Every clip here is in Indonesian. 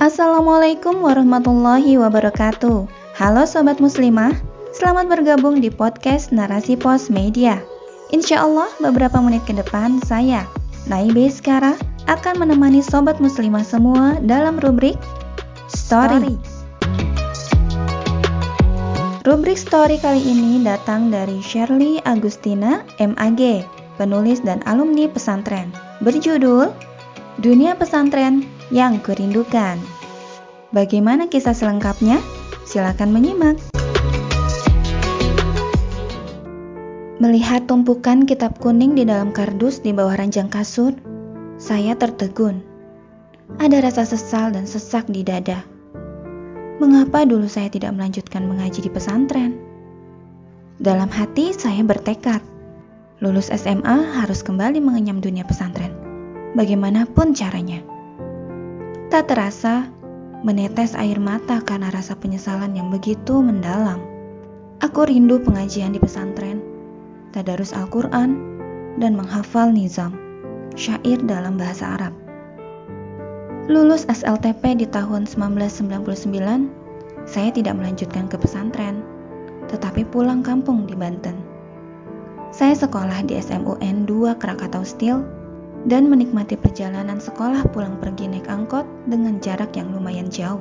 Assalamualaikum warahmatullahi wabarakatuh. Halo sobat muslimah, selamat bergabung di podcast Narasi Pos Media. Insya Allah beberapa menit ke depan saya, Naibe Skara, akan menemani sobat muslimah semua dalam rubrik Story. Rubrik story kali ini datang dari Shirley Agustina, MAG, penulis dan alumni pesantren, berjudul Dunia Pesantren yang Kurindukan. Bagaimana kisah selengkapnya? Silakan menyimak. Melihat tumpukan kitab kuning di dalam kardus di bawah ranjang kasur, saya tertegun. Ada rasa sesal dan sesak di dada. Mengapa dulu saya tidak melanjutkan mengaji di pesantren? Dalam hati saya bertekad, lulus SMA harus kembali mengenyam dunia pesantren, bagaimanapun caranya. Tak terasa, menetes air mata karena rasa penyesalan yang begitu mendalam. Aku rindu pengajian di pesantren, tadarus Al-Quran, dan menghafal nizam, syair dalam bahasa Arab. Lulus SLTP di tahun 1999, saya tidak melanjutkan ke pesantren, tetapi pulang kampung di Banten. Saya sekolah di SMUN 2 Krakatau Steel dan menikmati perjalanan sekolah pulang pergi naik angkot dengan jarak yang lumayan jauh.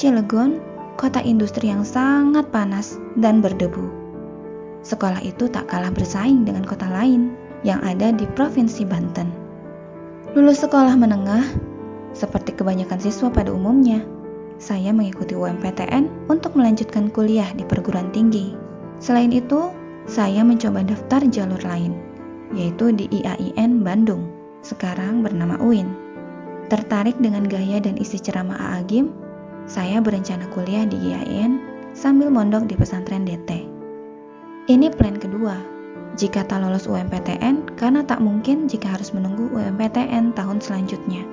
Cilegon, kota industri yang sangat panas dan berdebu. Sekolah itu tak kalah bersaing dengan kota lain yang ada di Provinsi Banten. Lulus sekolah menengah, seperti kebanyakan siswa pada umumnya, saya mengikuti UMPTN untuk melanjutkan kuliah di perguruan tinggi. Selain itu, saya mencoba daftar jalur lain, yaitu di IAIN Bandung, sekarang bernama UIN. Tertarik dengan gaya dan isi ceramah Aagim, saya berencana kuliah di IAIN sambil mondok di pesantren DT. Ini plan kedua, jika tak lolos UMPTN karena tak mungkin jika harus menunggu UMPTN tahun selanjutnya.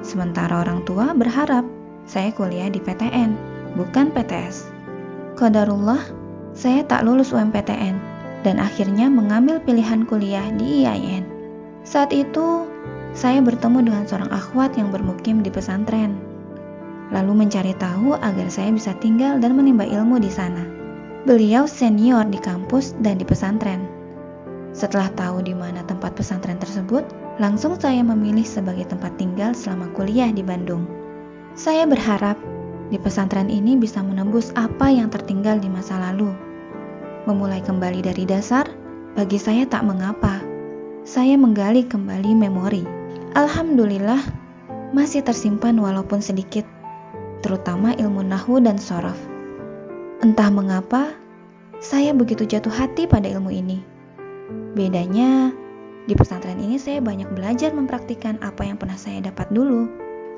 Sementara orang tua berharap saya kuliah di PTN, bukan PTS. Qadarullah, saya tak lulus UMPTN dan akhirnya mengambil pilihan kuliah di IAIN. Saat itu, saya bertemu dengan seorang akhwat yang bermukim di pesantren. Lalu mencari tahu agar saya bisa tinggal dan menimba ilmu di sana. Beliau senior di kampus dan di pesantren. Setelah tahu di mana tempat pesantren tersebut, langsung saya memilih sebagai tempat tinggal selama kuliah di Bandung. Saya berharap di pesantren ini bisa menembus apa yang tertinggal di masa lalu Memulai kembali dari dasar, bagi saya tak mengapa. Saya menggali kembali memori. Alhamdulillah, masih tersimpan walaupun sedikit, terutama ilmu nahu dan sorof. Entah mengapa, saya begitu jatuh hati pada ilmu ini. Bedanya, di pesantren ini saya banyak belajar mempraktikkan apa yang pernah saya dapat dulu.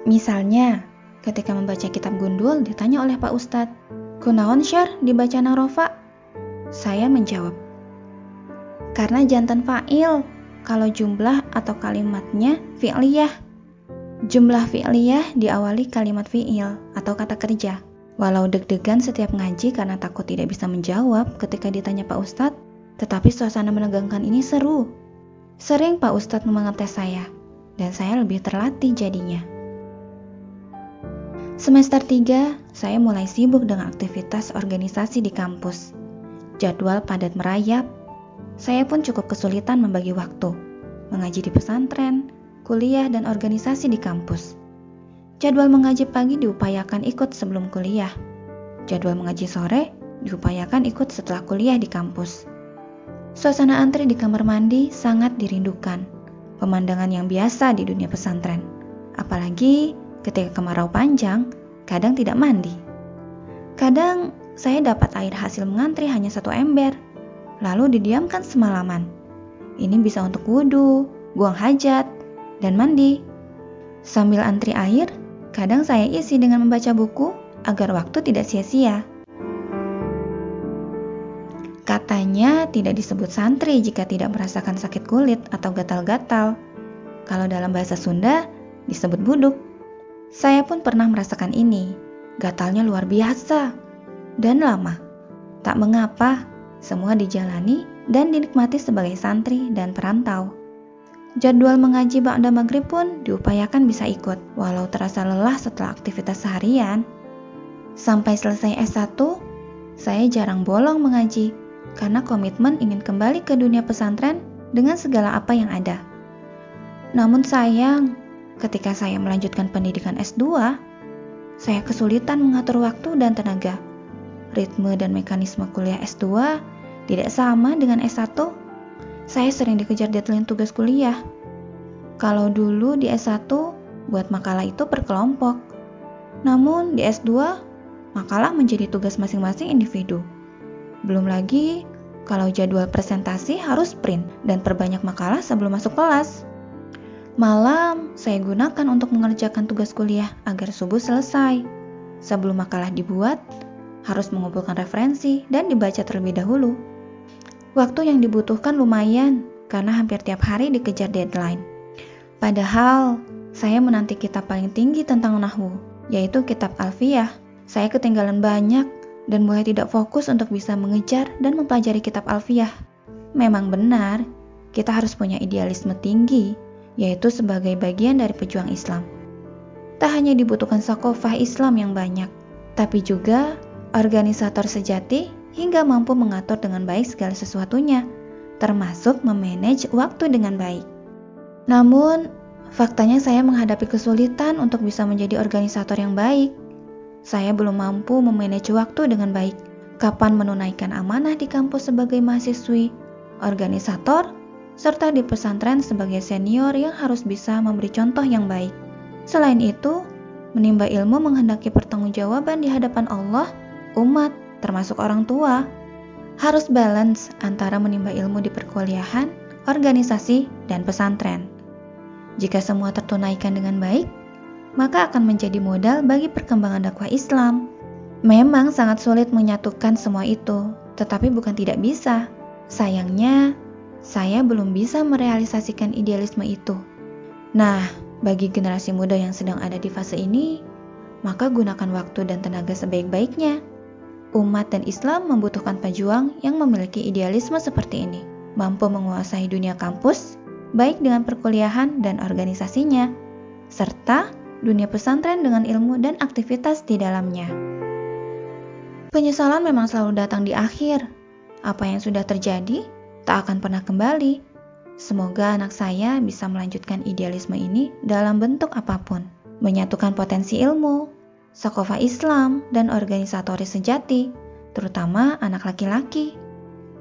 Misalnya, ketika membaca kitab gundul ditanya oleh Pak Ustadz, Kunaon syar dibaca narofa? Saya menjawab, karena jantan fa'il, kalau jumlah atau kalimatnya fi'liyah. Jumlah fi'liyah diawali kalimat fi'il atau kata kerja. Walau deg-degan setiap ngaji karena takut tidak bisa menjawab ketika ditanya Pak Ustadz, tetapi suasana menegangkan ini seru. Sering Pak Ustadz mengetes saya, dan saya lebih terlatih jadinya. Semester 3, saya mulai sibuk dengan aktivitas organisasi di kampus jadwal padat merayap, saya pun cukup kesulitan membagi waktu, mengaji di pesantren, kuliah, dan organisasi di kampus. Jadwal mengaji pagi diupayakan ikut sebelum kuliah. Jadwal mengaji sore diupayakan ikut setelah kuliah di kampus. Suasana antri di kamar mandi sangat dirindukan. Pemandangan yang biasa di dunia pesantren. Apalagi ketika kemarau panjang, kadang tidak mandi. Kadang saya dapat air hasil mengantri hanya satu ember, lalu didiamkan semalaman. Ini bisa untuk wudhu, buang hajat, dan mandi. Sambil antri air, kadang saya isi dengan membaca buku agar waktu tidak sia-sia. Katanya tidak disebut santri jika tidak merasakan sakit kulit atau gatal-gatal. Kalau dalam bahasa Sunda, disebut buduk. Saya pun pernah merasakan ini. Gatalnya luar biasa dan lama. Tak mengapa, semua dijalani dan dinikmati sebagai santri dan perantau. Jadwal mengaji Ba'da Maghrib pun diupayakan bisa ikut, walau terasa lelah setelah aktivitas seharian. Sampai selesai S1, saya jarang bolong mengaji, karena komitmen ingin kembali ke dunia pesantren dengan segala apa yang ada. Namun sayang, ketika saya melanjutkan pendidikan S2, saya kesulitan mengatur waktu dan tenaga. Ritme dan mekanisme kuliah S2 tidak sama dengan S1 saya sering dikejar deadline tugas kuliah. Kalau dulu di S1, buat makalah itu per kelompok. Namun di S2, makalah menjadi tugas masing-masing individu. Belum lagi, kalau jadwal presentasi harus print dan perbanyak makalah sebelum masuk kelas. Malam, saya gunakan untuk mengerjakan tugas kuliah agar subuh selesai. Sebelum makalah dibuat, harus mengumpulkan referensi dan dibaca terlebih dahulu. Waktu yang dibutuhkan lumayan karena hampir tiap hari dikejar deadline. Padahal saya menanti kitab paling tinggi tentang Nahu, yaitu kitab Alfiyah. Saya ketinggalan banyak dan mulai tidak fokus untuk bisa mengejar dan mempelajari kitab Alfiyah. Memang benar, kita harus punya idealisme tinggi, yaitu sebagai bagian dari pejuang Islam. Tak hanya dibutuhkan sakofah Islam yang banyak, tapi juga organisator sejati hingga mampu mengatur dengan baik segala sesuatunya, termasuk memanage waktu dengan baik. Namun, faktanya saya menghadapi kesulitan untuk bisa menjadi organisator yang baik. Saya belum mampu memanage waktu dengan baik. Kapan menunaikan amanah di kampus sebagai mahasiswi, organisator, serta di pesantren sebagai senior yang harus bisa memberi contoh yang baik. Selain itu, menimba ilmu menghendaki pertanggungjawaban di hadapan Allah, umat, termasuk orang tua, harus balance antara menimba ilmu di perkuliahan, organisasi, dan pesantren. Jika semua tertunaikan dengan baik, maka akan menjadi modal bagi perkembangan dakwah Islam. Memang sangat sulit menyatukan semua itu, tetapi bukan tidak bisa. Sayangnya, saya belum bisa merealisasikan idealisme itu. Nah, bagi generasi muda yang sedang ada di fase ini, maka gunakan waktu dan tenaga sebaik-baiknya umat dan Islam membutuhkan pejuang yang memiliki idealisme seperti ini, mampu menguasai dunia kampus, baik dengan perkuliahan dan organisasinya, serta dunia pesantren dengan ilmu dan aktivitas di dalamnya. Penyesalan memang selalu datang di akhir. Apa yang sudah terjadi tak akan pernah kembali. Semoga anak saya bisa melanjutkan idealisme ini dalam bentuk apa pun, menyatukan potensi ilmu, Sakofa Islam, dan organisatoris sejati, terutama anak laki-laki.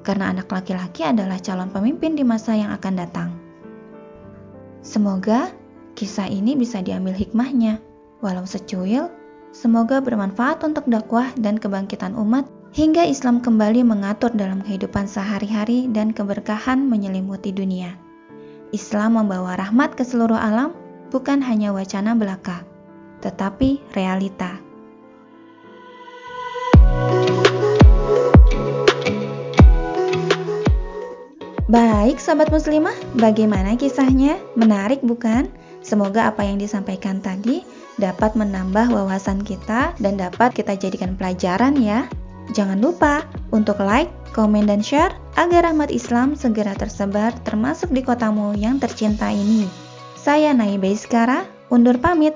Karena anak laki-laki adalah calon pemimpin di masa yang akan datang. Semoga kisah ini bisa diambil hikmahnya, walau secuil, semoga bermanfaat untuk dakwah dan kebangkitan umat hingga Islam kembali mengatur dalam kehidupan sehari-hari dan keberkahan menyelimuti dunia. Islam membawa rahmat ke seluruh alam, bukan hanya wacana belaka tetapi realita. Baik, sahabat muslimah, bagaimana kisahnya? Menarik bukan? Semoga apa yang disampaikan tadi dapat menambah wawasan kita dan dapat kita jadikan pelajaran ya. Jangan lupa untuk like, komen, dan share agar rahmat Islam segera tersebar termasuk di kotamu yang tercinta ini. Saya Naibe Iskara, undur pamit.